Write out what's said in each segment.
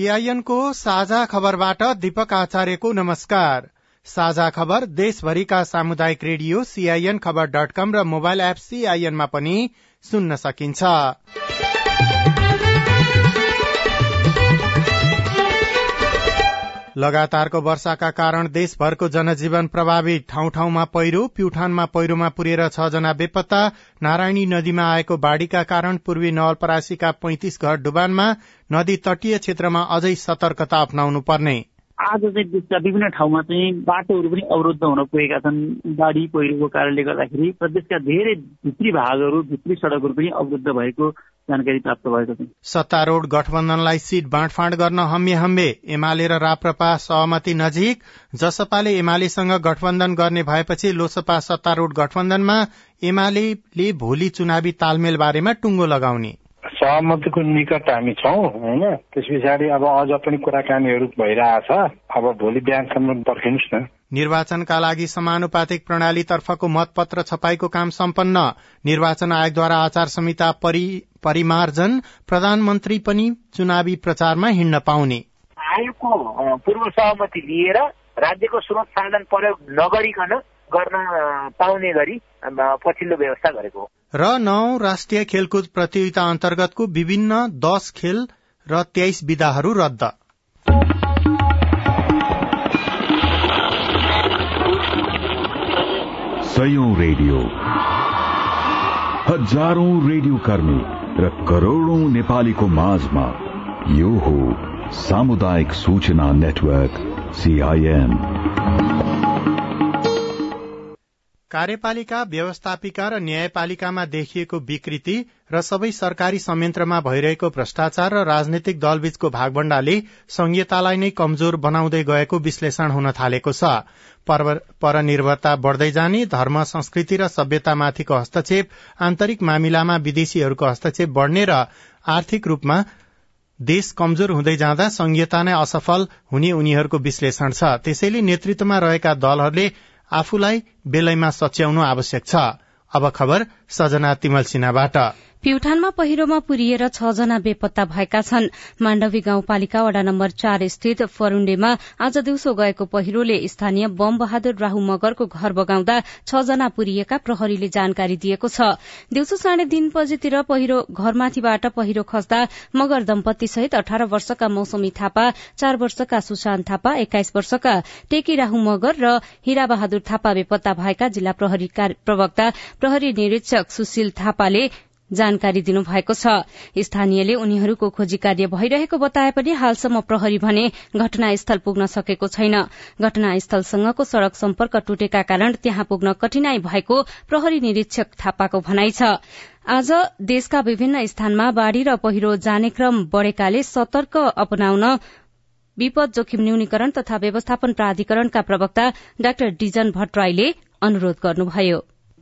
सीआईएनको साझा खबरबाट दीपक आचार्यको नमस्कार। साझा खबर देशभरिका सामुदायिक radio CIN Khabar dot com र मोबाइल एप सीआईएनमा पनि सुन्न सकिन्छ। लगातारको वर्षाका कारण देशभरको जनजीवन प्रभावित ठाउँ ठाउँमा पहिरो प्युठानमा पहिरोमा पुरेर छ जना बेपत्ता नारायणी नदीमा आएको बाढ़ीका कारण पूर्वी नवलपरासीका पैंतिस घर डुबानमा नदी तटीय क्षेत्रमा अझै सतर्कता अप्नाउनु पर्ने। आज चाहिँ विभिन्न ठाउँमा चाहिँ बाटोहरू पनि अवरुद्ध हुन पुगेका छन्। बाढी पहिरोको कारणले गर्दाखेरि र देशका धेरै भित्री भागहरू भित्री सड़कहरू पनि अवरुद्ध भएको जानकारी प्राप्त भएको छ। सत्तारूढ़ गठबन्धनलाई सीट बाँडफाँड गर्न हम्मे हम्मे एमाले र राप्रपा सहमति नजिक जसपाले एमालेसँग गठबन्धन गर्ने भएपछि लोसपा सत्तारूढ़ गठबन्धनमा एमाले भोलि चुनावी तालमेल बारेमा टुङ्गो लगाउने। सहमतिको निकट हामी छौँ होइन? त्यस पछाडि अब अझ पनि कुराकानीहरू भइरहेछ। अब भोलि बिहानसम्म पर्खिनुहोस् न। निर्वाचनका लागि समानुपातिक प्रणालीतर्फको मतपत्र छपाईको काम सम्पन्न। निर्वाचन आयोगद्वारा आचार संहिता परिमार्जन प्रधानमन्त्री पनि चुनावी प्रचारमा हिँड्न पाउने। आयोगको पूर्व सहमति लिएर राज्यको स्रोत साधन प्रयोग नगरिकन गर्न पाउने गरी पछिल्लो व्यवस्था गरेको हो। र नौ राष्ट्रिय खेलकुद प्रतियोगिता अन्तर्गतको विभिन्न दश खेल र तेइस विधाहरू रद्द। सयौं रेडियो। हजारौं रेडियो कर्मी। र करोड़ौं नेपालीको माझमा यो हो सामुदायिक सूचना नेटवर्क सीआईएन कार्यपालिका व्यवस्थापिका र न्यायपालिकामा देखिएको विकृति र सबै सरकारी संयन्त्रमा भइरहेको भ्रष्टाचार र राजनैतिक दलबीचको भागभण्डाले संहितालाई नै कमजोर बनाउँदै गएको विश्लेषण हुन थालेको छ। परनिर्भरता बढ़दै जाने धर्म संस्कृति र सभ्यतामाथिको हस्तक्षेप आन्तरिक मामिलामा विदेशीहरूको हस्तक्षेप बढ़ने र आर्थिक रूपमा देश कमजोर हुँदै जाँदा संहिता नै असफल हुने उनीहरूको विश्लेषण छ। त्यसैले नेतृत्वमा रहेका दलहरूले आफूलाई बेलैमा सच्याउनु आवश्यक छ। अब खबर सजना तिमल प्युठानमा पहिरोमा पुरिएर छ जना बेपत्ता भएका छन्। माण्डवी गाउँपालिका वडा नम्बर चार स्थित फरूण्डेमा आज दिउँसो गएको पहिरोले स्थानीय बम बहादुर राहु मगरको घर बगाउँदा छ जना पुरिएका प्रहरीले जानकारी दिएको छ। दिउँसो साढे तीन बजेतिर पहिरो घरमाथिबाट पहिरो खस्दा मगर दम्पति सहित अठार वर्षका मौसमी थापा चार वर्षका सुशान्त थापा एक्काइस वर्षका टेकी राहु मगर र हिरा बहादुर थापा बेपत्ता भएका जिल्ला प्रहरी प्रवक्ता प्रहरी निरीक्षक सुशील थापाले जानकारी दिनुभएको छ। स्थानीयले उनीहरूको खोजी कार्य भइरहेको बताए पनि हालसम्म प्रहरी भने घटनास्थल पुग्न सकेको छैन। घटनास्थलसँगको सड़क सम्पर्क टुटेका कारण त्यहाँ पुग्न कठिनाई भएको प्रहरी निरीक्षक थापाको भनाइ छ। आज देशका विभिन्न स्थानमा बाढ़ी र पहिरो जाने क्रम बढ़ेकाले सतर्क अपनाउन विपद जोखिम न्यूनीकरण तथा व्यवस्थापन प्राधिकरणका प्रवक्ता डाक्टर डिजन भट्टराईले अनुरोध गर्नुभयो।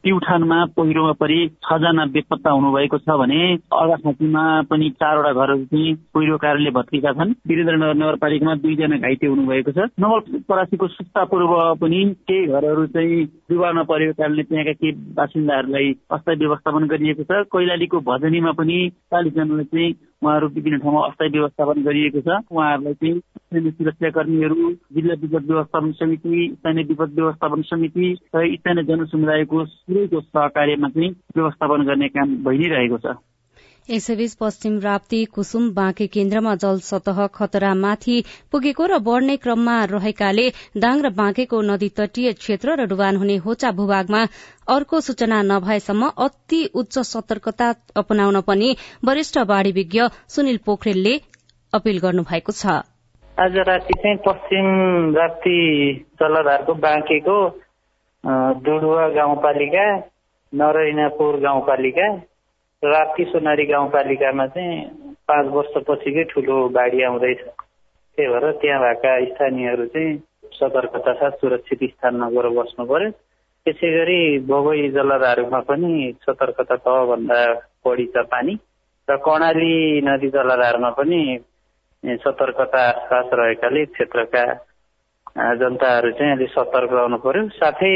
प्युठानमा पहिरोमा परि छजना बेपत्ता हुनुभएको छ भने अर्घाखाँचीमा पनि चारवटा घरहरू चाहिँ पहिरो कारणले भत्किएका छन्। वीरेन्द्रनगर नगरपालिकामा दुईजना घाइते हुनुभएको छ। नवलपरासीको सुस्ता पूर्व पनि केही घरहरू चाहिँ डुबाउन परेको कारणले त्यहाँका केही बासिन्दाहरूलाई अस्थायी व्यवस्थापन गरिएको छ। कैलालीको भजनीमा पनि चालिसजनालाई चाहिँ उहाँहरू विभिन्न ठाउँमा अस्थायी व्यवस्थापन गरिएको छ। उहाँहरूलाई चाहिँ स्थानीय सुरक्षाकर्मीहरू जिल्ला विपद व्यवस्थापन समिति स्थानीय विपद व्यवस्थापन समिति र स्थानीय जनसमुदायको सुरैको सहकार्यमा चाहिँ व्यवस्थापन गर्ने काम भइ नै रहेको छ। यसैबीच पश्चिम राप्ती कुसुम बाँके केन्द्रमा जल सतह खतरामाथि पुगेको र बढ़ने क्रममा रहेकाले दाङ र बाँकेको नदी तटीय क्षेत्र र डुबान हुने होचा भूभागमा अर्को सूचना नभएसम्म अति उच्च सतर्कता अपनाउन पनि वरिष्ठ बाढ़ी विज्ञ सुनिल पोखरेलले अपील गर्नुभएको छ। आज राति चाहिँ पश्चिम राप्ती जलधारको बाँकेको डुडुवा गाउँपालिका नरैनापुर गाउँपालिका राप्ती सोनारी गाउँपालिकामा चाहिँ पाँच वर्षपछिकै ठुलो बाढी आउँदैछ। त्यही भएर त्यहाँ भएका स्थानीयहरू चाहिँ सतर्कता साथ सुरक्षित स्थानमा गएर बस्नु पर्यो। त्यसै गरी बगै जलधारूमा पनि सतर्कता तहभन्दा बढी छ पानी र कर्णाली नदी जलधारमा पनि सतर्कता आसपास रहेकाले क्षेत्रका जनताहरू चाहिँ अलिक सतर्क रहनु पर्यो। साथै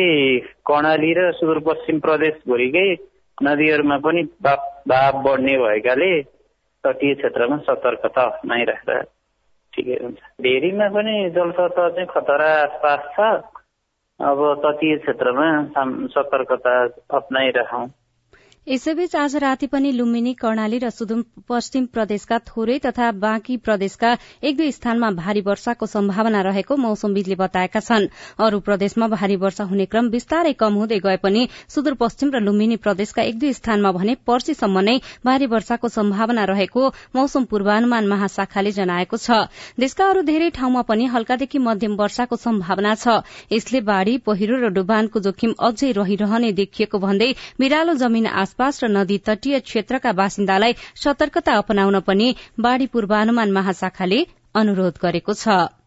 कर्णाली र सुदूरपश्चिम प्रदेशभरिकै नदीहरूमा पनि भाव बढ्ने भएकाले तटीय क्षेत्रमा सतर्कता अप्नाइराखेर ठिकै हुन्छ। भेरीमा पनि जलसतह चाहिँ खतरा आसपास छ। अब तटीय क्षेत्रमा सतर्कता अप्नाइरहँ। यसैबीच आज राति पनि लुम्बिनी कर्णाली र सुदूरपश्चिम प्रदेशका थोरै तथा बाँकी प्रदेशका एक दुई स्थानमा भारी वर्षाको सम्भावना रहेको मौसमविदले बताएका छन्। अरू प्रदेशमा भारी वर्षा हुने क्रम विस्तारै कम हुँदै गए पनि सुदूरपश्चिम र लुम्बिनी प्रदेशका एक दुई स्थानमा भने पर्सीसम्म नै भारी वर्षाको सम्भावना रहेको मौसम पूर्वानुमान महाशाखाले जनाएको छ। देशका अरू धेरै ठाउँमा पनि हल्कादेखि मध्यम वर्षाको सम्भावना छ। यसले बाढ़ी पहिरो र डुबानको जोखिम अझै रहिरहने देखिएको भन्दै बिरालो जमीन आसपास र नदी तटीय क्षेत्रका बासिन्दालाई सतर्कता अपनाउन पनि बाढ़ी पूर्वानुमान महाशाखाले अनुरोध गरेको छ।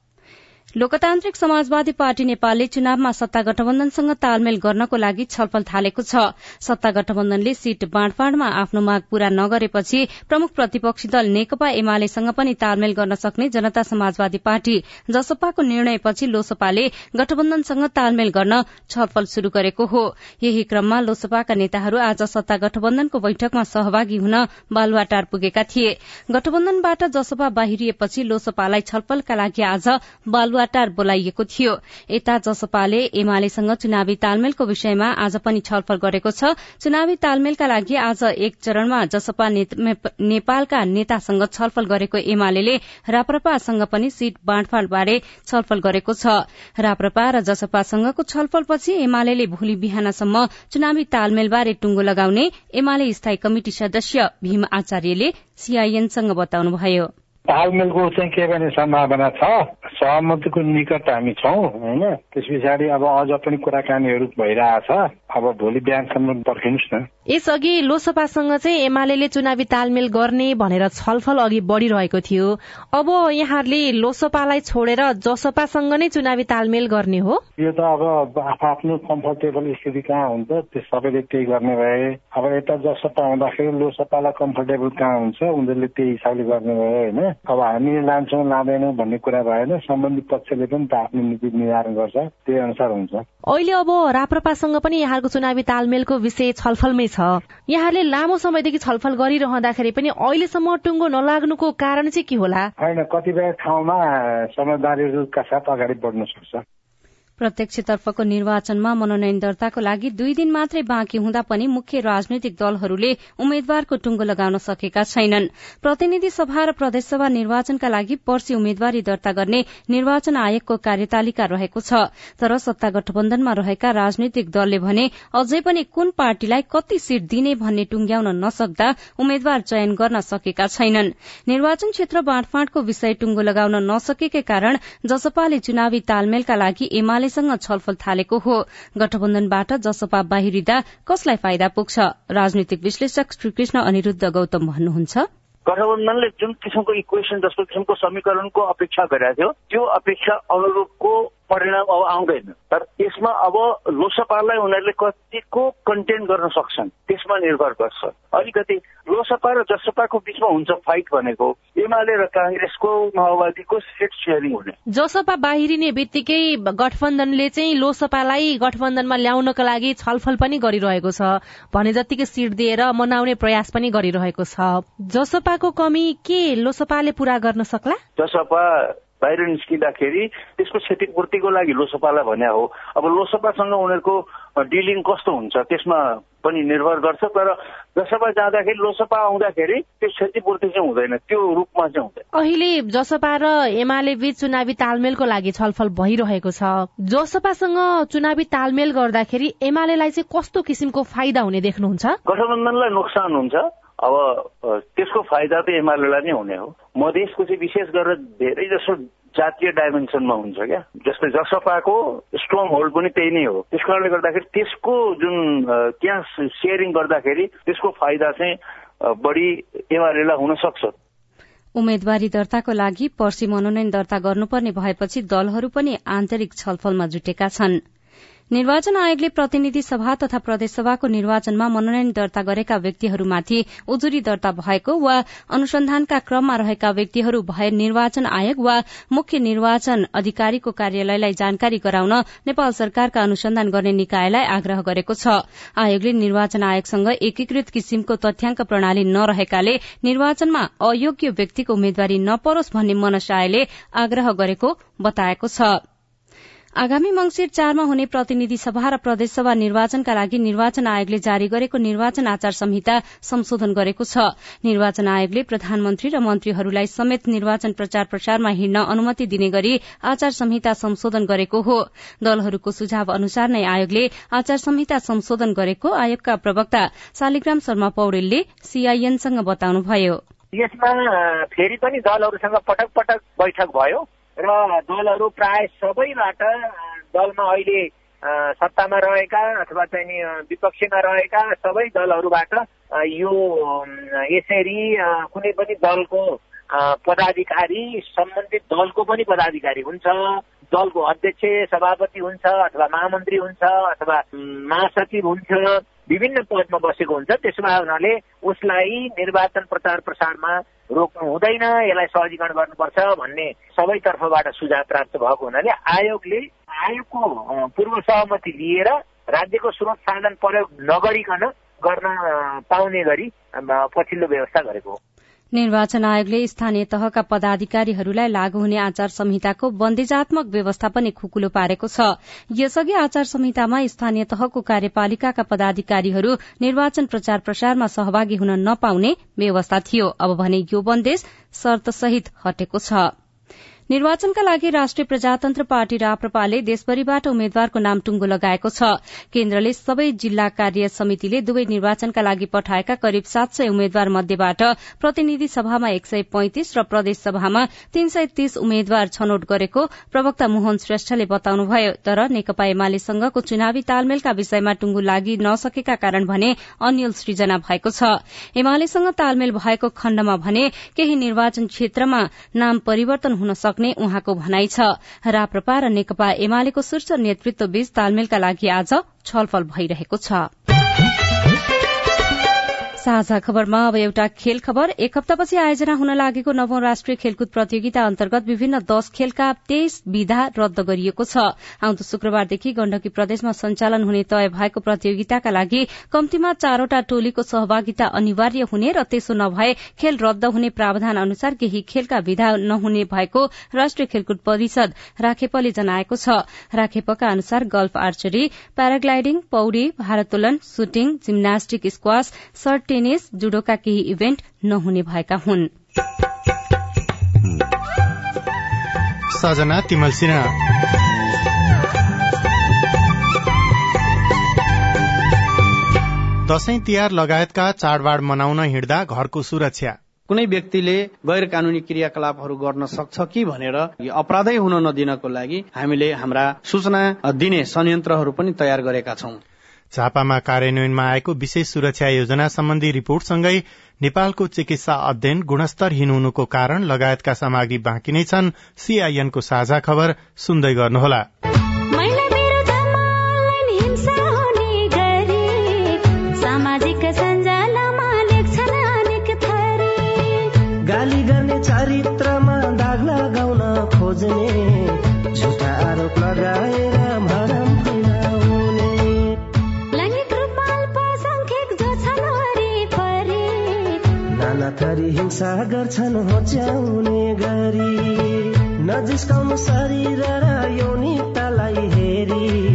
लोकतान्त्रिक समाजवादी पार्टी नेपालले चुनावमा सत्ता गठबन्धनसँग तालमेल गर्नको लागि छलफल थालेको छ। सत्ता गठबन्धनले सीट बाँडफाँडमा आफ्नो माग पूरा नगरेपछि प्रमुख प्रतिपक्षी दल नेकपा एमालेसँग पनि तालमेल गर्न सक्ने जनता समाजवादी पार्टी जसपाको निर्णयपछि लोसपाले गठबन्धनसँग तालमेल गर्न छलफल शुरू गरेको हो। यही क्रममा लोसपाका नेताहरू आज सत्ता गठबन्धनको बैठकमा सहभागी हुन बालुवाटार पुगेका थिए। गठबन्धनबाट जसपा बाहिरिएपछि लोसपालाई छलफलका लागि आज बालुवा टार बोलाइएको थियो। यता जसपाले एमालेसँग चुनावी तालमेलको विषयमा आज पनि छलफल गरेको छ। चुनावी तालमेलका लागि आज एक चरणमा जसपा नेपालका नेतासँग छलफल गरेको एमाले राप्रपासँग पनि सीट बाँडफाँडबारे छलफल गरेको छ। राप्रपा र जसपासँगको छलफलपछि एमाले भोलि बिहानसम्म चुनावी तालमेलबारे टुंगो लगाउने एमाले स्थायी कमिटी सदस्य भीम आचार्यले सीआईएनसँग बताउनुभयो। तालमेलको चाहिँ के गर्ने सम्भावना छ? सहमतिको निकट हामी छौँ होइन? त्यस पछाडि अब अझ पनि कुराकानीहरू भइरहेछ। अब भोलि बिहानसम्म पर्खिनुहोस् न। यसअघि लोकसभासँग चाहिँ एमाले चुनावी तालमेल गर्ने भनेर छलफल अघि बढ़िरहेको थियो। अब यहाँहरूले लोकसभालाई छोडेर जसपासँग नै चुनावी तालमेल गर्ने हो? यो त अब आफ्नो कम्फर्टेबल स्थिति कहाँ हुन्छ? त्यो सबैले त्यही गर्ने भए। अब यता जसपा हुँदाखेरि लोकसभालाई कम्फर्टेबल कहाँ हुन्छ? उनीहरूले त्यही हिसाबले गर्ने भयो होइन? अब हामी लान्छौँ लाँदैनौँ भन्ने कुरा भएन सम्बन्धित पक्षले पनि त आफ्नो नीति निर्धारण गर्छ त्यही अनुसार हुन्छ। अहिले अब राप्रपासँग पनि यहाँको चुनावी तालमेलको विषय छलफलमै छ। यहाँले लामो समयदेखि छलफल गरिरहँदाखेरि पनि अहिलेसम्म टुङ्गो नलाग्नुको कारण चाहिँ के होला? होइन कतिपय ठाउँमा समझदारीहरूका साथ अगाडि बढ्न सक्छ। प्रत्यक्षतर्फको निर्वाचनमा मनोनयन दर्ताको लागि दुई दिन मात्रै बाँकी हुँदा पनि मुख्य राजनैतिक दलहरूले उम्मेद्वारको टुङ्गो लगाउन सकेका छैनन्। प्रतिनिधि सभा र प्रदेशसभा निर्वाचनका लागि पर्सि उम्मेद्वारी दर्ता गर्ने निर्वाचन आयोगको कार्यतालिका रहेको छ। तर सत्ता गठबन्धनमा रहेका राजनैतिक दलले भने अझै पनि कुन पार्टीलाई कति सीट दिने भन्ने टुंग्याउन नसक्दा उम्मेद्वार चयन गर्न सकेका छैनन्। निर्वाचन क्षेत्र बाँडफाँडको विषय टुङ्गो लगाउन नसकेकै कारण जसपाले चुनावी तालमेलका लागि एमाले एमालेसँग छलफल थालेको हो। गठबन्धनबाट जसपा बाहिरिँदा कसलाई फाइदा पुग्छ? राजनीतिक विश्लेषक श्रीकृष्ण अनिरूद्ध गौतम भन्नुहुन्छ। गठबन्धनले जुन किसिमको इक्वेसन जस्तो किसिमको समीकरणको अपेक्षा गरेको थियो त्यो अपेक्षा अनुरूपको परिणाम अब आउँदैन। तर त्यसमा अब लोकसभालाई उनीहरूले कतिको कन्टेन गर्न सक्छन् त्यसमा निर्भर गर्छ। अलिकति लोकसभा र जसपाको बिचमा हुन्छ फाइट भनेको एमाले र काङ्ग्रेसको माओवादीको सिट सेयरिङ हुने। जसपा बाहिरिने बित्तिकै गठबन्धनले चाहिँ लोकसभालाई गठबन्धनमा ल्याउनका लागि छलफल पनि गरिरहेको छ। भने जतिकै सिट दिएर मनाउने प्रयास पनि गरिरहेको छ। जसपाको कमी के लोकसभाले पूरा गर्न सक्ला? जसपा बाहिर निस्किँदाखेरि त्यसको क्षतिपूर्तिको लागि लोसपालाई भने हो। अब लोसपासँग उनीहरूको डिलिङ कस्तो हुन्छ त्यसमा पनि निर्भर गर्छ तर जसपा जाँदाखेरि लोसपा आउँदाखेरि त्यो क्षतिपूर्ति चाहिँ हुँदैन त्यो रूपमा चाहिँ हुँदैन। अहिले जसपा र एमाले बीच चुनावी तालमेलको लागि छलफल भइरहेको छ। जसपासँग चुनावी तालमेल गर्दाखेरि एमालेलाई चाहिँ कस्तो किसिमको फाइदा हुने देख्नुहुन्छ? गठबन्धनलाई नोक्सान हुन्छ। अब त्यसको फाइदा त एमालेलाई नै हुने हो। मधेसको चाहिँ विशेष गरेर धेरै जसो जातीय डाइमेन्सनमा हुन्छ क्या। जस्तै जसपाको स्ट्रङ होल्ड पनि त्यही नै हो। त्यस कारणले गर्दाखेरि त्यसको जुन त्यहाँ सेयरिङ गर्दाखेरि त्यसको फाइदा चाहिँ बढी एमालेलाई हुन सक्छ। उम्मेद्वारी दर्ताको लागि पर्सि मनोनयन दर्ता गर्नुपर्ने भएपछि दलहरू पनि आन्तरिक छलफलमा जुटेका छनृ। निर्वाचन आयोगले प्रतिनिधि सभा तथा प्रदेशसभाको निर्वाचनमा मनोनयन दर्ता गरेका व्यक्तिहरूमाथि उजुरी दर्ता भएको वा अनुसन्धानका क्रममा रहेका व्यक्तिहरू भए निर्वाचन आयोग वा मुख्य निर्वाचन अधिकारीको कार्यालयलाई जानकारी गराउन नेपाल सरकारका अनुसन्धान गर्ने निकायलाई आग्रह गरेको छ। आयोगले निर्वाचन आयोगसँग एकीकृत किसिमको तथ्याङ्क प्रणाली नरहेकाले निर्वाचनमा अयोग्य व्यक्तिको उम्मेद्वारी नपरोस् भन्ने मनसायले आग्रह गरेको बताएको छ। आगामी मंगिर चारमा हुने प्रतिनिधि सभा र प्रदेशसभा निर्वाचनका लागि निर्वाचन आयोगले जारी गरेको निर्वाचन आचार संहिता संशोधन गरेको छ। निर्वाचन आयोगले प्रधानमन्त्री र मन्त्रीहरूलाई समेत निर्वाचन प्रचार प्रसारमा हिँड्न अनुमति दिने गरी आचार संहिता संशोधन गरेको हो। दलहरूको सुझाव अनुसार नै आयोगले आचार संहिता संशोधन गरेको आयोगका प्रवक्ता शालिग्राम शर्मा पौडेलले सीआईएनसँग बताउनुभयो। यसमा फेरि पनि दलहरूसँग पटक पटक बैठक भयो। र दलहरू प्राय सबैबाट दलमा अहिले सत्तामा रहेका अथवा चाहिँ नि विपक्षीमा रहेका सबै दलहरूबाट यो यसरी कुनै पनि दलको पदाधिकारी सम्बन्धित दलको पनि पदाधिकारी हुन्छ। दलको अध्यक्ष सभापति हुन्छ अथवा महामन्त्री हुन्छ अथवा महासचिव हुन्छ विभिन्न पदमा बसेको हुन्छ। त्यसो भए हुनाले उसलाई निर्वाचन प्रचार प्रसारमा रोक्नु हुँदैन यसलाई सहजीकरण गर्नुपर्छ भन्ने सबै तर्फबाट सुझाव प्राप्त भएको हुनाले आयोगले आयोगको पूर्व सहमति लिएर राज्यको स्रोत साधन प्रयोग नगरिकन गर्न पाउने गरी पछिल्लो व्यवस्था गरेको हो। निर्वाचन आयोगले स्थानीय तहका पदाधिकारीहरूलाई लागू हुने आचार संहिताको बन्देजात्मक व्यवस्था पनि खुकुलो पारेको छ। यसअघि आचार संहितामा स्थानीय तहको कार्यपालिकाका पदाधिकारीहरू निर्वाचन प्रचार प्रसारमा सहभागी हुन नपाउने व्यवस्था थियो। अब भने यो बन्देज शर्तसहित हटेको छ। निर्वाचनका लागि राष्ट्रिय प्रजातन्त्र पार्टी राप्रपाले देशभरिबाट उम्मेद्वारको नाम टुंगो लगाएको छ। केन्द्रले सबै जिल्ला कार्य समितिले दुवै निर्वाचनका लागि पठाएका करिब सात सय उम्मेद्वार मध्येबाट प्रतिनिधि सभामा एक सय पैंतिस र प्रदेश सभामा तीन सय तीस उम्मेद्वार छनौट गरेको प्रवक्ता मोहन श्रेष्ठले बताउनुभयो। तर नेकपा एमालेसँगको चुनावी तालमेलका विषयमा टुंगो लागि नसकेका कारण भने अन्यल सृजना भएको छ। एमालेसँग तालमेल भएको खण्डमा भने केही निर्वाचन क्षेत्रमा नाम परिवर्तन हुन सक्छ। सक्ने उहाँको भनाइ छ। राप्रपा र नेकपा एमालेको शीर्ष नेतृत्व बीच तालमेलका लागि आज छलफल भइरहेको छ। साझा खबरमा अब एउटा खेल खबर। एक हप्तापछि आयोजना हुन लागेको नवौं राष्ट्रिय खेलकुद प्रतियोगिता अन्तर्गत विभिन्न दश खेलका तेइस विधा रद्द गरिएको छ। आउँदो शुक्रबारदेखि गण्डकी प्रदेशमा सञ्चालन हुने तय भएको प्रतियोगिताका लागि कम्तीमा चारवटा टोलीको सहभागिता अनिवार्य हुने र त्यसो नभए खेल रद्द हुने प्रावधान अनुसार केही खेलका विधा नहुने भएको राष्ट्रिय खेलकुद परिषद राखेपले जनाएको छ। राखेपका अनुसार गल्फ आर्चरी प्याराग्लाइडिङ पौडी भारोत्तोलन shooting gymnastic squash short tennis judoka केही इभेन्ट नहुने भएका हुन्। सजना तिमल सिन्हा। दशैं तिहार लगायतका चाडबाड मनाउन हिँड्दा घरको सुरक्षा। कुनै व्यक्तिले गैर कानूनी क्रियाकलापहरू गर्न सक्छ कि भनेर अपराधै हुन नदिनको लागि हामीले हाम्रा सूचना दिने संयन्त्रहरू पनि तयार गरेका छौं। झापामा कार्यान्वयनमा आएको विशेष सुरक्षा योजना सम्बन्धी रिपोर्टसँगै नेपालको चिकित्सा अध्ययन गुणस्तरहीन हुनुको कारण लगायतका सामग्री बाँकी नै छन्। सीआईएनको साझा खबर सुन्दै गर्नुहोला। गाली थरी हिंसा गर्छन् होच्याउने गरी। नजिस्काउनु शरीर र यौनिकतालाई हेरी।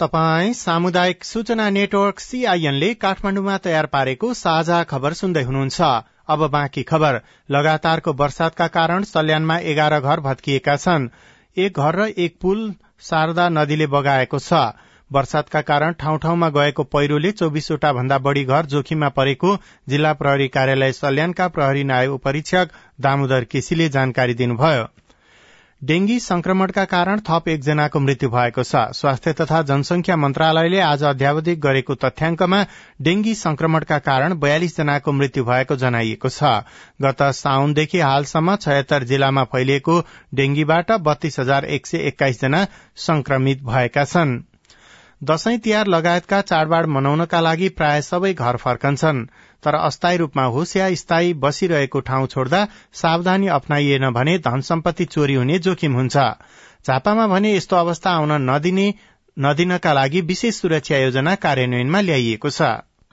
तपाई सामुदायिक सूचना नेटवर्क सीआईएनले काठमाडौँमा तयार पारेको साझा खबर सुन्दै हुनुहुन्छ। अब बाँकी खबर। लगातारको वर्षातका कारण सल्यानमा एघार घर भत्किएका छन्। एक घर र एक पुल शारदा नदीले बगाएको छ। वर्षातका कारण ठाउँ ठाउँमा गएको पहिरोले चौबिसवटा भन्दा बढ़ी घर जोखिममा परेको जिल्ला प्रहरी कार्यालय सल्यानका प्रहरी नायब उपरीक्षक दामोदर केसीले जानकारी दिनुभयो। डेंगी संक्रमणका कारण थप एकजनाको मृत्यु भएको छ। स्वास्थ्य तथा जनसंख्या मन्त्रालयले आज अध्यावधिक गरेको तथ्याङ्कमा डेंगी संक्रमणका कारण बयालिस जनाको मृत्यु भएको जनाइएको छ। गत साउनदेखि हालसम्म छयत्तर जिल्लामा फैलिएको डेंगीबाट बत्तीस हजार एक सय एक्काइस जना संक्रमित भएका छन्। दशैं तिहार लगायतका चाडबाड मनाउनका लागि प्राय सबै घर फर्कन्छन् तर अस्थायी रूपमा होस् या स्थायी बसिरहेको ठाउँ छोड्दा सावधानी अप्नाइएन भने धन सम्पत्ति चोरी हुने जोखिम हुन्छ। झापामा भने यस्तो अवस्था आउन नदिने नदिनका लागि विशेष सुरक्षा योजना कार्यान्वयनमा ल्याइएको छ।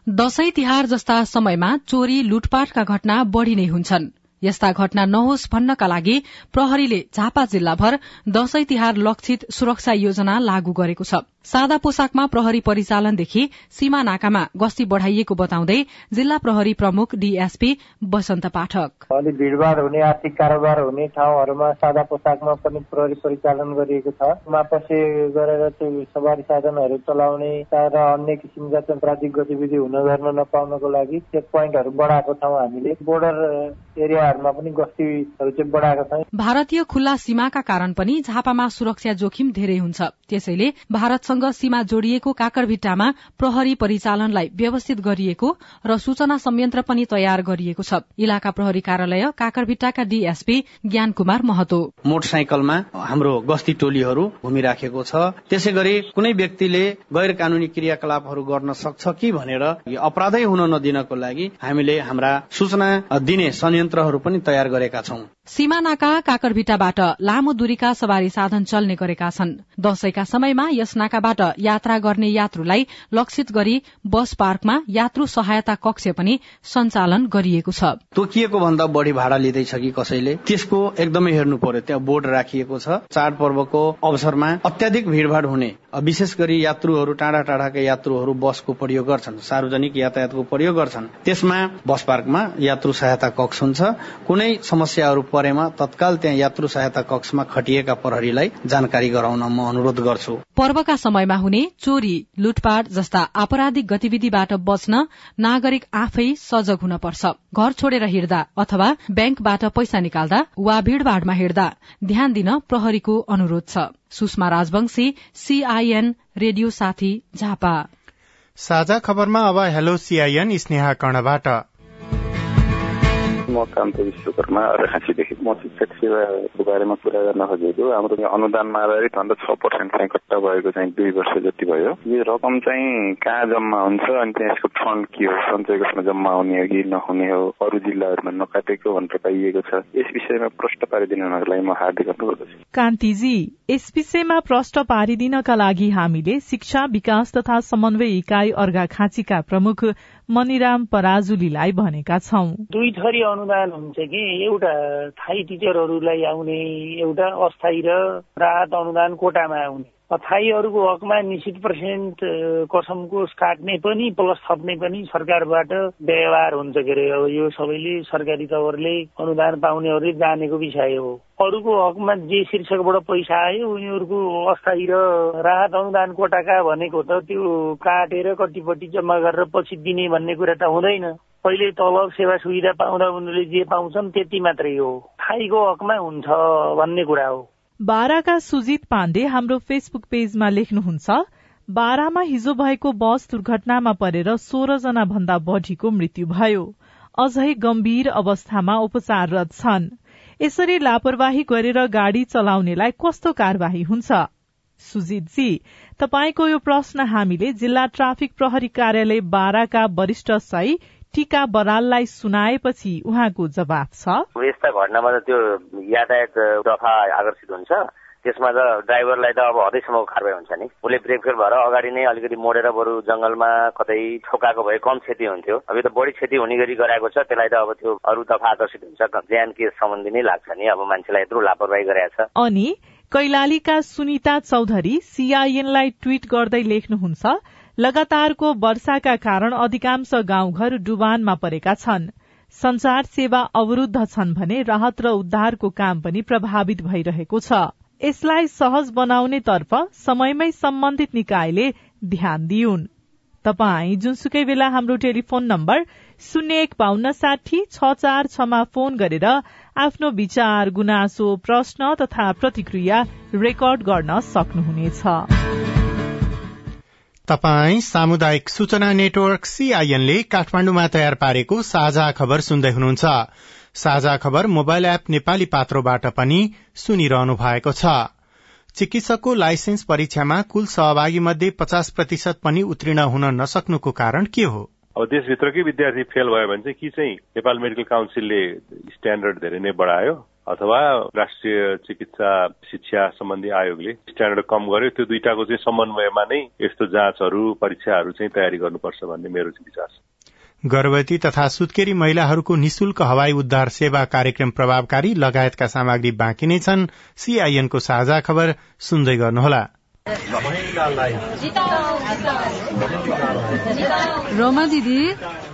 दशैं तिहार जस्ता समयमा चोरी लुटपाटका घटना बढ़ी नै हुन्छन्। यस्ता घटना नहोस् भन्नका लागि प्रहरीले झापा जिल्लाभर दशैं तिहार लक्षित सुरक्षा योजना लागू गरेको छ। सादा पोसाकमा प्रहरी परिचालनदेखि सीमा नाकामा गस्ती बढ़ाइएको बताउँदै जिल्ला प्रहरी प्रमुख डीएसपी वसन्त पाठक। अलिक भीड़भाड़ हुने आर्थिक कारोबार हुने ठाउँहरूमा सादा पोसाकमा पनि प्रहरी परिचालन गरिएको छ। मापसे गरेर त्यो सवारी साधनहरू चलाउने र अन्य किसिमका अपराधिक गतिविधि हुन गर्न नपाउनको लागि चेक पोइन्टहरू बढ़ाएको छौँ हामीले। बोर्डर एरियाहरूमा पनि गस्तीहरू चाहिँ बढ़ाएको छौँ भारतीय खुल्ला सीमाका कारण पनि झापामा सुरक्षा जोखिम धेरै हुन्छ। त्यसैले भारतसँग सीमा जोडिएको काकरभिट्टामा प्रहरी परिचालनलाई व्यवस्थित गरिएको र सूचना संयन्त्र पनि तयार गरिएको छ। इलाका प्रहरी कार्यालय काकरभिट्टाका डीएसपी ज्ञान कुमार महतो। मोटरसाइकलमा हाम्रो गस्ती टोलीहरू घुमिराखेको छ। त्यसै गरी कुनै व्यक्तिले गैर कानूनी क्रियाकलापहरू गर्न सक्छ कि भनेर अपराधै हुन नदिनको लागि हामीले हाम्रा सूचना दिने संयन्त्रहरू पनि तयार गरेका छौं। सीमा नाका काकरभिट्टाबाट लामो दूरीका सवारी साधन चल्ने गरेका छन्। दशैंका समयमा यस नाकाबाट यात्रा गर्ने यात्रुलाई लक्षित गरी बस पार्कमा यात्रु सहायता कक्ष पनि सञ्चालन गरिएको छ। तोकिएको भन्दा बढ़ी भाडा लिँदैछ कि कसैले? त्यसको एकदमै हेर्नु पर्यो। त्यहाँ बोर्ड राखिएको छ। चाडपर्वको अवसरमा अत्याधिक भीड़भाड़ हुने। विशेष गरी यात्रुहरू टाढा टाढाका यात्रुहरू बसको प्रयोग गर्छन्। सार्वजनिक यातायातको प्रयोग गर्छन्। त्यसमा बस पार्कमा यात्रु सहायता कक्ष हुन्छ। कुनै समस्याहरू परेमा तत्काल त्यहाँ यात्रु सहायता कक्षमा खटिएका प्रहरीलाई जानकारी गराउन म अनुरोध गर्छु। पर्वका समयमा हुने चोरी लुटपाट जस्ता आपराधिक गतिविधिबाट बच्न नागरिक आफै सजग हुन पर्छ घर छोडेर हिँड्दा अथवा ब्याङ्कबाट पैसा निकाल्दा वा भीड़भाड़मा हिँड्दा ध्यान दिन प्रहरीको अनुरोध छ। सुषमा राजवंशी सीआईएन रेडियो साथी झापा। साझा खबरमा अब हेलो सीआईएन स्नेहा कर्णबाट। म कान्त विश्वकर्मा अर्घाँसीदेखि म शिक्षक सेवाको बारेमा कुरा गर्न खोजेको हाम्रो अनुदानमा आधारित भन्दा छ पर्सेन्ट चाहिँ कट्टा भएको चाहिँ दुई वर्ष जति भयो यो रकम चाहिँ कहाँ जम्मा हुन्छ अनि त्यहाँ यसको फन्ड के हो सञ्चय कोषमा जम्मा हुने हो कि नहुने हो अरू जिल्लाहरूमा नकाटेको भनेर पाइएको छ यस विषयमा प्रश्न पारिदिनको लागि म हार्दिक अनुरोध गर्छु कान्तिजी यस विषयमा प्रश्न पारिदिनका लागि हामीले शिक्षा विकास तथा समन्वय इकाई अर्घाखाँचीका प्रमुख मनिराम पराजुलीलाई भनेका छौं। दुई थरी अनुदान हुन्छ कि? एउटा थाई टिचरहरूलाई आउने एउटा अस्थायी र राहत अनुदान कोटामा आउने। थाईहरूको हकमा निश्चित पर्सेन्ट कसमको काट्ने पनि प्लस थप्ने पनि सरकारबाट व्यवहार हुन्छ के अरे। अब यो सबैले सरकारी तवरले अनुदान पाउनेहरूले जानेको विषय हो। अरूको हकमा जे शीर्षकबाट पैसा आयो उनीहरूको अस्थायी र राहत अनुदान कोटाका भनेको त त्यो काटेर कतिपट्टि जम्मा गरेर पछि दिने भन्ने कुरा त हुँदैन। पहिले तलब सेवा सुविधा पाउँदा उनीहरूले जे पाउँछन् त्यति मात्रै हो। थाईको हकमा हुन्छ भन्ने कुरा हो। बाराका सुजित पाण्डे हाम्रो फेसबुक पेजमा लेख्नुहुन्छ बारामा हिजो भएको बस दुर्घटनामा परेर सोह्र जना भन्दा बढ़ीको मृत्यु भयो। अझै गम्भीर अवस्थामा उपचाररत छन्। यसरी लापरवाही गरेर गाड़ी चलाउनेलाई कस्तो कार्यवाही हुन्छ? सुजितजी तपाईँको यो प्रश्न हामीले जिल्ला ट्राफिक प्रहरी कार्यालय बाराका वरिष्ठ सही टीका बराललाई सुनाएपछि उहाँको जवाब छ। यस्ता घटनामा त त्यो यातायात दफा आकर्षित हुन्छ। त्यसमा त ड्राइभरलाई त अब हदैसम्मको कारवाही हुन्छ नि। उसले ब्रेक फेल भएर अगाडि नै अलिकति मोडेर बरु जंगलमा कतै ठोकाएको भए कम क्षति हुन्थ्यो। अब यो त बढी क्षति हुने गरी गराएको छ। त्यसलाई त अब त्यो अरू दफा आकर्षित हुन्छ। ज्यान केस सम्बन्धी नै लाग्छ नि। अब मान्छेलाई यत्रो लापरवाही गरेको छ। अनि कैलालीका सुनिता चौधरी सीआईएनलाई ट्वीट गर्दै लेख्नुहुन्छ लगातारको वर्षाका कारण अधिकांश गाउँघर डुबानमा परेका छन्। संचार सेवा अवरूद्ध छन् भने राहत र उद्धारको काम पनि प्रभावित भइरहेको छ। यसलाई सहज बनाउने तर्फ समयमै सम्बन्धित निकायले ध्यान दिउन् तपाई जुनसुकै बेला हाम्रो टेलिफोन नम्बर शून्य एक बान्न साठी छ चार छमा फोन गरेर आफ्नो विचार गुनासो प्रश्न तथा प्रतिक्रिया रेकर्ड गर्न सक्नुहुनेछ। तपाई सामुदायिक सूचना नेटवर्क सीआईएनले काठमाण्डुमा तयार पारेको साझा खबर सुन्दै हुनुहुन्छ। साझा खबर मोबाइल एप नेपाली पात्रोबाट पनि सुनिरहनु भएको छ। चिकित्सकको लाइसेन्स परीक्षामा कुल सहभागी मध्ये पचास प्रतिशत पनि उत्तीर्ण हुन नसक्नुको कारण के हो? अब देशभित्रकै विद्यार्थी फेल भयो भने चाहिँ कि चाहिँ नेपाल मेडिकल काउन्सिलले स्ट्यान्डर्ड धेरै नै बढायो? अथवा राष्ट्रिय चिकित्सा शिक्षा सम्बन्धी आयोगले स्ट्यान्डर्ड कम गर्यो त्यो दुइटाको चाहिँ समन्वयमा नै यस्तो जाँचहरू परीक्षाहरू चाहिँ तयारी गर्नुपर्छ भन्ने मेरो विचार छ। गर्भवती तथा सुत्केरी महिलाहरूको निशुल्क हवाई उद्धार सेवा कार्यक्रम प्रभावकारी लगायतका सामग्री बाँकी नै छन्। सीआईएनको साझा खबर सुन्दै गर्नुहोला। रोमा दिदी।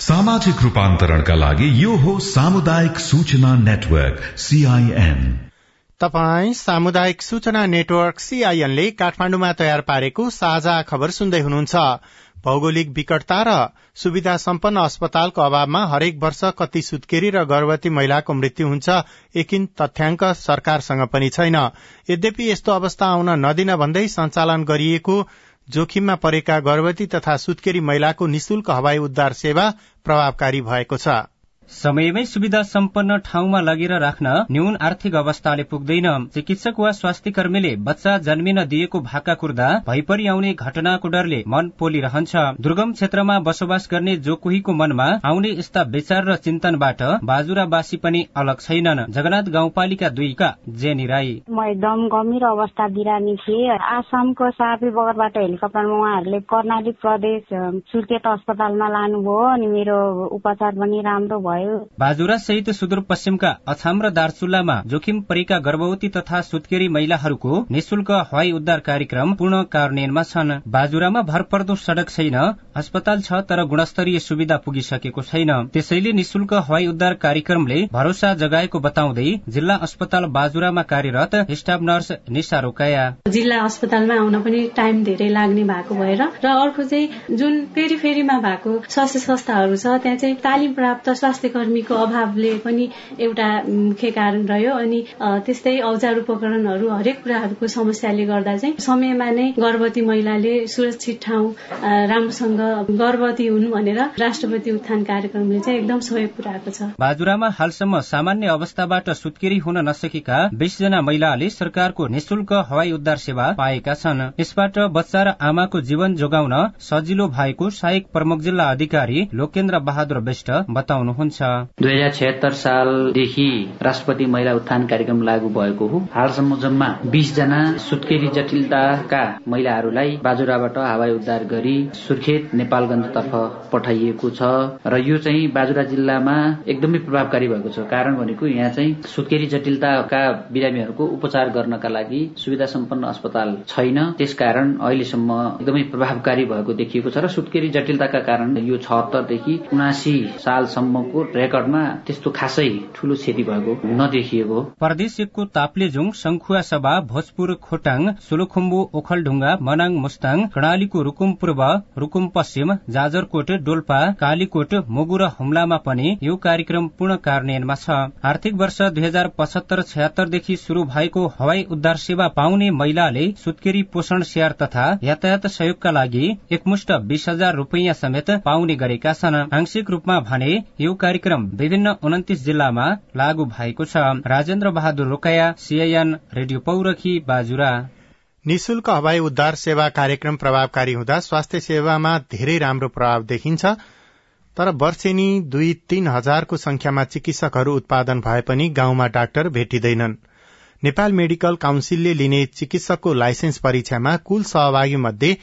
सामाजिक रूपान्तरणका लागि यो हो सामुदायिक सूचना नेटवर्क सीआईएन तपाई सामुदायिक सूचना नेटवर्क सीआईएनले काठमाण्डुमा तयार पारेको साझा खबर सुन्दै हुनुहुन्छ। भौगोलिक विकटता र सुविधा सम्पन्न अस्पतालको अभावमा हरेक वर्ष कति सुत्केरी र गर्भवती महिलाको मृत्यु हुन्छ एकिन तथ्याङ्क सरकारसँग पनि छैन। यद्यपि यस्तो अवस्था आउन नदिन भन्दै सञ्चालन गरिएको जोखिममा परेका गर्भवती तथा सुत्केरी महिलाको निशुल्क हवाई उद्धार सेवा प्रभावकारी भएको छ। समयमै सुविधा सम्पन्न ठाउँमा लगेर राख्न न्यून आर्थिक अवस्थाले पुग्दैन। चिकित्सक वा स्वास्थ्य कर्मीले बच्चा जन्मिन दिएको भाका कुर्दा भइपरि आउने घटनाको डरले मन पोलिरहन्छ। दुर्गम क्षेत्रमा बसोबास गर्ने जो कोहीको मनमा आउने यस्ता विचार र चिन्तनबाट बाजुरावासी पनि अलग छैनन्। जगन्नाथ गाउँपालिका दुईका जेनी राई। म एकदम गम्भीर अवस्था बिरामी थिएँ। आसामको सापी बगरबाट हेलिकप्टरमा उहाँहरूले कर्णाली प्रदेश सुर्खेत अस्पतालमा लानुभयो अनि मेरो उपचार पनि राम्रो भयो। बाजुरा सहित सुदूरपश्चिमका अछाम र दार्चुल्लामा जोखिम परेका गर्भवती तथा सुत्केरी महिलाहरूको निशुल्क हवाई उद्धार कार्यक्रम पूर्ण कार्यान्वयनमा छन्। बाजुरामा भरपर्दो सड़क छैन अस्पताल छ तर गुणस्तरीय सुविधा पुगिसकेको छैन। त्यसैले निशुल्क हवाई उद्धार कार्यक्रमले भरोसा जगाएको बताउँदै जिल्ला अस्पताल बाजुरामा कार्यरत स्टाफ नर्स निशा रोकाया। जिल्ला अस्पतालमा आउन पनि टाइम धेरै लाग्ने भएको भएर र अर्को चाहिँ जुन पेरिफेरीमा भएको स्वास्थ्य संस्थाहरू छ त्यहाँ चाहिँ तालिम प्राप्त स्वास्थ्य स्वास्थ्य कर्मीको अभावले पनि एउटा मुख्य कारण रह्यो अनि त्यस्तै औजार उपकरणहरू हरेक कुराहरूको समस्याले गर्दा चाहिँ समयमा नै गर्भवती महिलाले सुरक्षित ठाउँ राम्रोसँग गर्भवती हुन् भनेर राष्ट्रपति उत्थान कार्यक्रमले चाहिँ एकदम सहयोग पुर्याएको छ। बाजुरामा हालसम्म सामान्य अवस्थाबाट सुत्केरी हुन नसकेका जना महिलाले सरकारको निशुल्क हवाई उद्धार सेवा पाएका छन्। यसबाट बच्चा र आमाको जीवन जोगाउन सजिलो भएको सहायक प्रमुख जिल्ला अधिकारी लोकेन्द्र बहादुर विष्ट बताउनुहुन्छ। दुई हजार छत्तर सालदेखि राष्ट्रपति महिला उत्थान कार्यक्रम लागू भएको हो। हालसम्म जम्मा बीस जना सुत्केरी जटिलताका महिलाहरूलाई बाजुराबाट हवाई उद्धार गरी सुर्खेत नेपालगंजतर्फ पठाइएको छ। र यो चाहिँ बाजुरा जिल्लामा एकदमै प्रभावकारी भएको छ। कारण भनेको यहाँ चाहिँ सुत्केरी जटिलताका बिरामीहरूको उपचार गर्नका लागि सुविधा सम्पन्न अस्पताल छैन। त्यसकारण अहिलेसम्म एकदमै प्रभावकारी भएको देखिएको छ। र सुत्केरी जटिलताका कारण यो छहत्तरदेखि उनासी सालसम्मको रेकर्डमा त्यस्तो खासै ठूलो क्षति भएको नदेखिएको प्रदेश एकको ताप्लेजुङ शंखुवा सभा भोजपुर खोटाङ सोलुखुम्बु ओखलढुङ्गा मनाङ मुस्ताङ कर्णालीको रुकुम पूर्व रुकुम पश्चिम जाजरकोट डोल्पा कालीकोट मोगु र हुम्लामा पनि यो कार्यक्रम पूर्ण कार्यान्वयनमा छ। आर्थिक वर्ष दुई हजार पचहत्तर छयत्तरदेखि शुरू भएको हवाई उद्धार सेवा पाउने महिलाले सुत्केरी पोषण स्याहार तथा यातायात सहयोगका लागि एकमुष्ट बीस हजार रूपियाँ समेत पाउने गरेका छन्। आंशिक रूपमा भने यो कार्यक्रम विभिन्न उन्तिस जिल्लामा लागू भएको छ। Rajendra Bahadur Rokaya CIN radio Paurakhi Bajura. निशुल्क हवाई उद्धार सेवा कार्यक्रम प्रभावकारी हुँदा स्वास्थ्य सेवामा धेरै राम्रो प्रभाव देखिन्छ तर वर्षेनी दुई तीन हजारको संख्यामा चिकित्सकहरू उत्पादन भए पनि गाउँमा डाक्टर भेटिँदैनन्। नेपाल मेडिकल काउन्सिलले लिने चिकित्सकको लाइसेन्स परीक्षामा कुल सहभागी मध्ये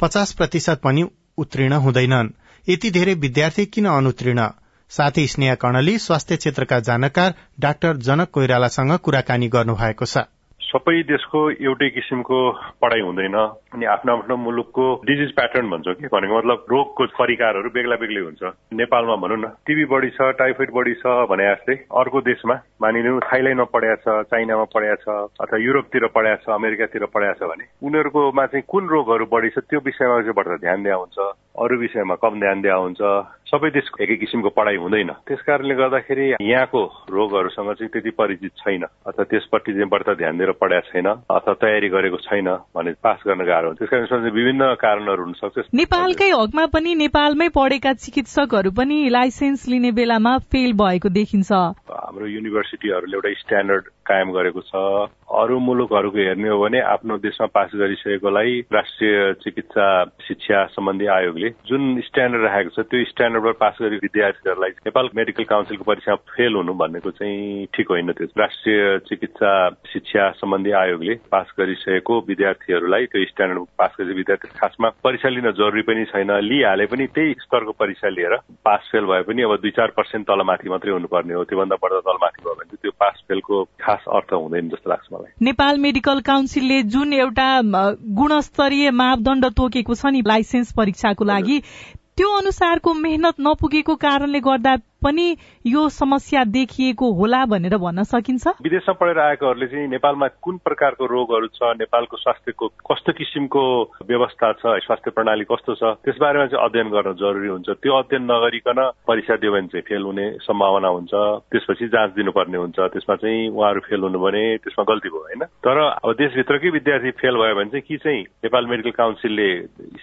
पचास प्रतिशत पनि उत्तीर्ण हुँदैनन्। यति धेरै विद्यार्थी किन अनुत्तीर्ण? साथै स्नेहा कर्णले स्वास्थ्य क्षेत्रका जानकार डाक्टर जनक कोइरालासँग कुराकानी गर्नुभएको छ। सबै देशको एउटै किसिमको पढाइ हुँदैन अनि आफ्नो आफ्नो मुलुकको डिजिज प्याटर्न भन्छौँ कि भनेको मतलब रोगको परिकारहरू बेग्ला बेग्लै हुन्छ। नेपालमा भनौँ न टिबी बढी छ टाइफोइड बढी छ भने जस्तै अर्को देशमा मानिलिउँ थाइल्यान्डमा पढाएको छ चाइनामा पढाएको छ अथवा युरोपतिर पढाएको छ अमेरिकातिर पढाएको छ भने उनीहरूकोमा चाहिँ कुन रोगहरू बढी छ त्यो विषयमा चाहिँ बढ्दा ध्यान दिया हुन्छ। अरू विषयमा कम ध्यान दिया हुन्छ। सबै देशको एकै किसिमको पढाइ हुँदैन। त्यस कारणले गर्दाखेरि यहाँको रोगहरूसँग चाहिँ त्यति परिचित छैन। अथवा त्यसपट्टि चाहिँ बढ्ता ध्यान दिएर पढाएको छैन। अथवा तयारी गरेको छैन भने पास गर्न गाह्रो हुन्छ। त्यस कारण विभिन्न कारणहरू हुन सक्छ नेपालकै हकमा पनि नेपालमै पढेका चिकित्सकहरू पनि लाइसेन्स लिने बेलामा फेल भएको देखिन्छ। हाम्रो युनिभर्सिटीहरूले एउटा स्ट्यान्डर्ड कायम गरेको छ। अरू मुलुकहरूको हेर्ने हो भने आफ्नो देशमा पास गरिसकेकोलाई राष्ट्रिय चिकित्सा शिक्षा सम्बन्धी आयोगले जुन स्ट्यान्डर्ड राखेको छ त्यो स्ट्यान्डर्डबाट पास गरी विद्यार्थीहरूलाई नेपाल मेडिकल काउन्सिलको परीक्षामा फेल हुनु भनेको चाहिँ ठिक होइन त्यो। राष्ट्रिय चिकित्सा शिक्षा सम्बन्धी आयोगले पास गरिसकेको विद्यार्थीहरूलाई त्यो स्ट्यान्डर्ड पास गरेको विद्यार्थी खासमा परीक्षा लिन जरुरी पनि छैन। लिइहाले पनि त्यही स्तरको परीक्षा लिएर पास फेल भए पनि अब दुई चार पर्सेन्ट तलमाथि मात्रै हुनुपर्ने हो। त्योभन्दा बढ्दा तलमाथि भयो भने त्यो पास फेलको खास अर्थ हुँदैन जस्तो लाग्छ मलाई। नेपाल मेडिकल काउन्सिलले जुन एउटा गुणस्तरीय मापदण्ड तोकेको छ नि लाइसेन्स परीक्षाको लागि त्यो अनुसारको मेहनत नपुगेको कारणले गर्दा पनि यो समस्या देखिएको होला भनेर भन्न सकिन्छ? विदेशमा पढेर आएकोहरूले चाहिँ नेपालमा कुन प्रकारको रोगहरू छ नेपालको स्वास्थ्यको कस्तो किसिमको व्यवस्था छ स्वास्थ्य प्रणाली कस्तो छ त्यसबारेमा चाहिँ अध्ययन गर्न जरुरी हुन्छ। त्यो अध्ययन नगरिकन परीक्षा दियो भने चाहिँ फेल हुने सम्भावना हुन्छ। त्यसपछि जाँच दिनुपर्ने हुन्छ। त्यसमा चाहिँ उहाँहरू फेल हुनु भने त्यसमा गल्ती भयो होइन? तर अब देशभित्रकै विद्यार्थी फेल भयो भने चाहिँ कि चाहिँ नेपाल मेडिकल काउन्सिलले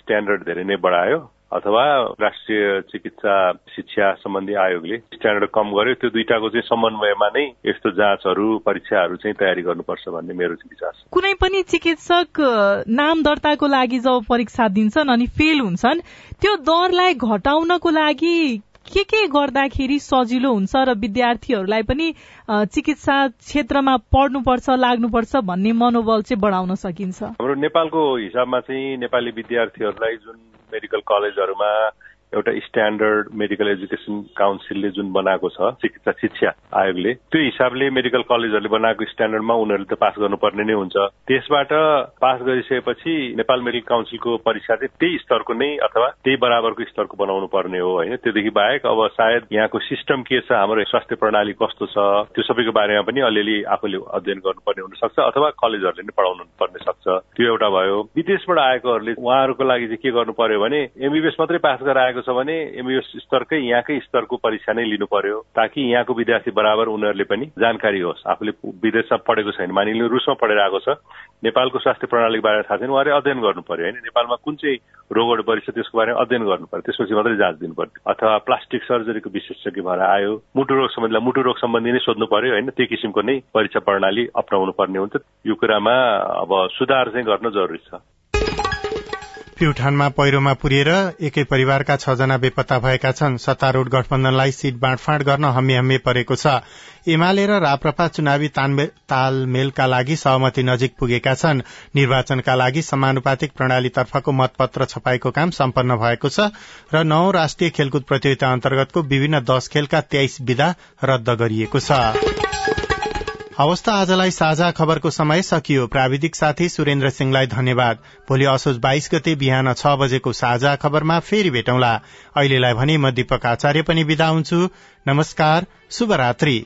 स्ट्यान्डर्ड धेरै नै बढायो। अथवा राष्ट्रिय चिकित्सा शिक्षा सम्बन्धी आयोगले स्ट्यान्डर्ड कम गर्यो त्यो दुइटाको चाहिँ समन्वयमा नै यस्तो जाँचहरू परीक्षाहरू चाहिँ तयारी गर्नुपर्छ भन्ने मेरो चाहिँ विचार छ। कुनै पनि चिकित्सक नाम दर्ताको लागि जब परीक्षा दिन्छन् अनि फेल हुन्छन् त्यो दरलाई घटाउनको लागि के के गर्दाखेरि सजिलो हुन्छ र विद्यार्थीहरूलाई पनि चिकित्सा क्षेत्रमा पढ्नुपर्छ लाग्नुपर्छ भन्ने मनोबल चाहिँ बढाउन सकिन्छ? हाम्रो नेपालको हिसाबमा चाहिँ नेपाली विद्यार्थीहरूलाई जुन मेडिकल कलेजहरूमा एउटा स्ट्यान्डर्ड मेडिकल एजुकेसन काउन्सिलले जुन बनाएको छ चिकित्सा शिक्षा आयोगले त्यो हिसाबले मेडिकल कलेजहरूले बनाएको स्ट्यान्डर्डमा उनीहरूले त पास गर्नुपर्ने नै हुन्छ। त्यसबाट पास गरिसकेपछि नेपाल मेडिकल काउन्सिलको परीक्षा चाहिँ त्यही स्तरको नै अथवा त्यही बराबरको स्तरको बनाउनु पर्ने हो होइन? त्योदेखि बाहेक अब सायद यहाँको सिस्टम के छ हाम्रो स्वास्थ्य प्रणाली कस्तो छ त्यो सबैको बारेमा पनि अलिअलि आफूले अध्ययन गर्नुपर्ने हुनसक्छ अथवा कलेजहरूले नै पढाउनु पर्ने सक्छ। त्यो एउटा भयो। विदेशबाट आएकोहरूले उहाँहरूको लागि चाहिँ के गर्नु पर्यो भने एमबिबिएस मात्रै पास गराएको छ भने एमयुएस स्तरकै यहाँकै स्तरको परीक्षा नै लिनु पर्यो ताकि यहाँको विद्यार्थी बराबर उनीहरूले पनि जानकारी होस्। आफूले विदेशमा पढेको छैन मानिलिनु रुसमा पढेर आएको छ। नेपालको स्वास्थ्य प्रणालीको बारेमा थाहा छैन उहाँले अध्ययन गर्नु पर्यो होइन? नेपालमा कुन चाहिँ रोगहरू बढी छ त्यसको बारेमा अध्ययन गर्नु पर्यो त्यसपछि मात्रै जाँच दिनु पर्यो। अथवा प्लास्टिक सर्जरीको विशेषज्ञ भएर आयो मुटु रोग सम्बन्धीलाई मुटु रोग सम्बन्धी नै सोध्नु पर्यो होइन? त्यो किसिमको नै परीक्षा प्रणाली अप्नाउनु पर्ने हुन्छ। यो कुरामा अब सुधार चाहिँ गर्न जरुरी छ। प्युठानमा पहिरोमा पुरिएर एकै परिवारका छजना बेपत्ता भएका छन्। सत्तारूढ़ गठबन्धनलाई सीट बाँडफाँड गर्न हम्मे हम्मे परेको छ। एमाले र राप्रपा चुनावी तालमेलका लागि सहमति नजिक पुगेका छन्। निर्वाचनका लागि समानुपातिक प्रणालीतर्फको मतपत्र छपाईको काम सम्पन्न भएको छ र नौ राष्ट्रिय खेलकुद प्रतियोगिता अन्तर्गतको विभिन्न दश खेलका तेइस विधा रद्द गरिएको छ। हवस् आजलाई साझा खबरको समय सकियो। प्राविधिक साथी सुरेन्द्र सिंहलाई धन्यवाद। भोलि असोज बाइस गते बिहान छ बजेको साझा खबरमा फेरि भेटौँला। अहिलेलाई भने म दीपक आचार्य पनि विदा हुन्छु। नमस्कार शुभरात्री।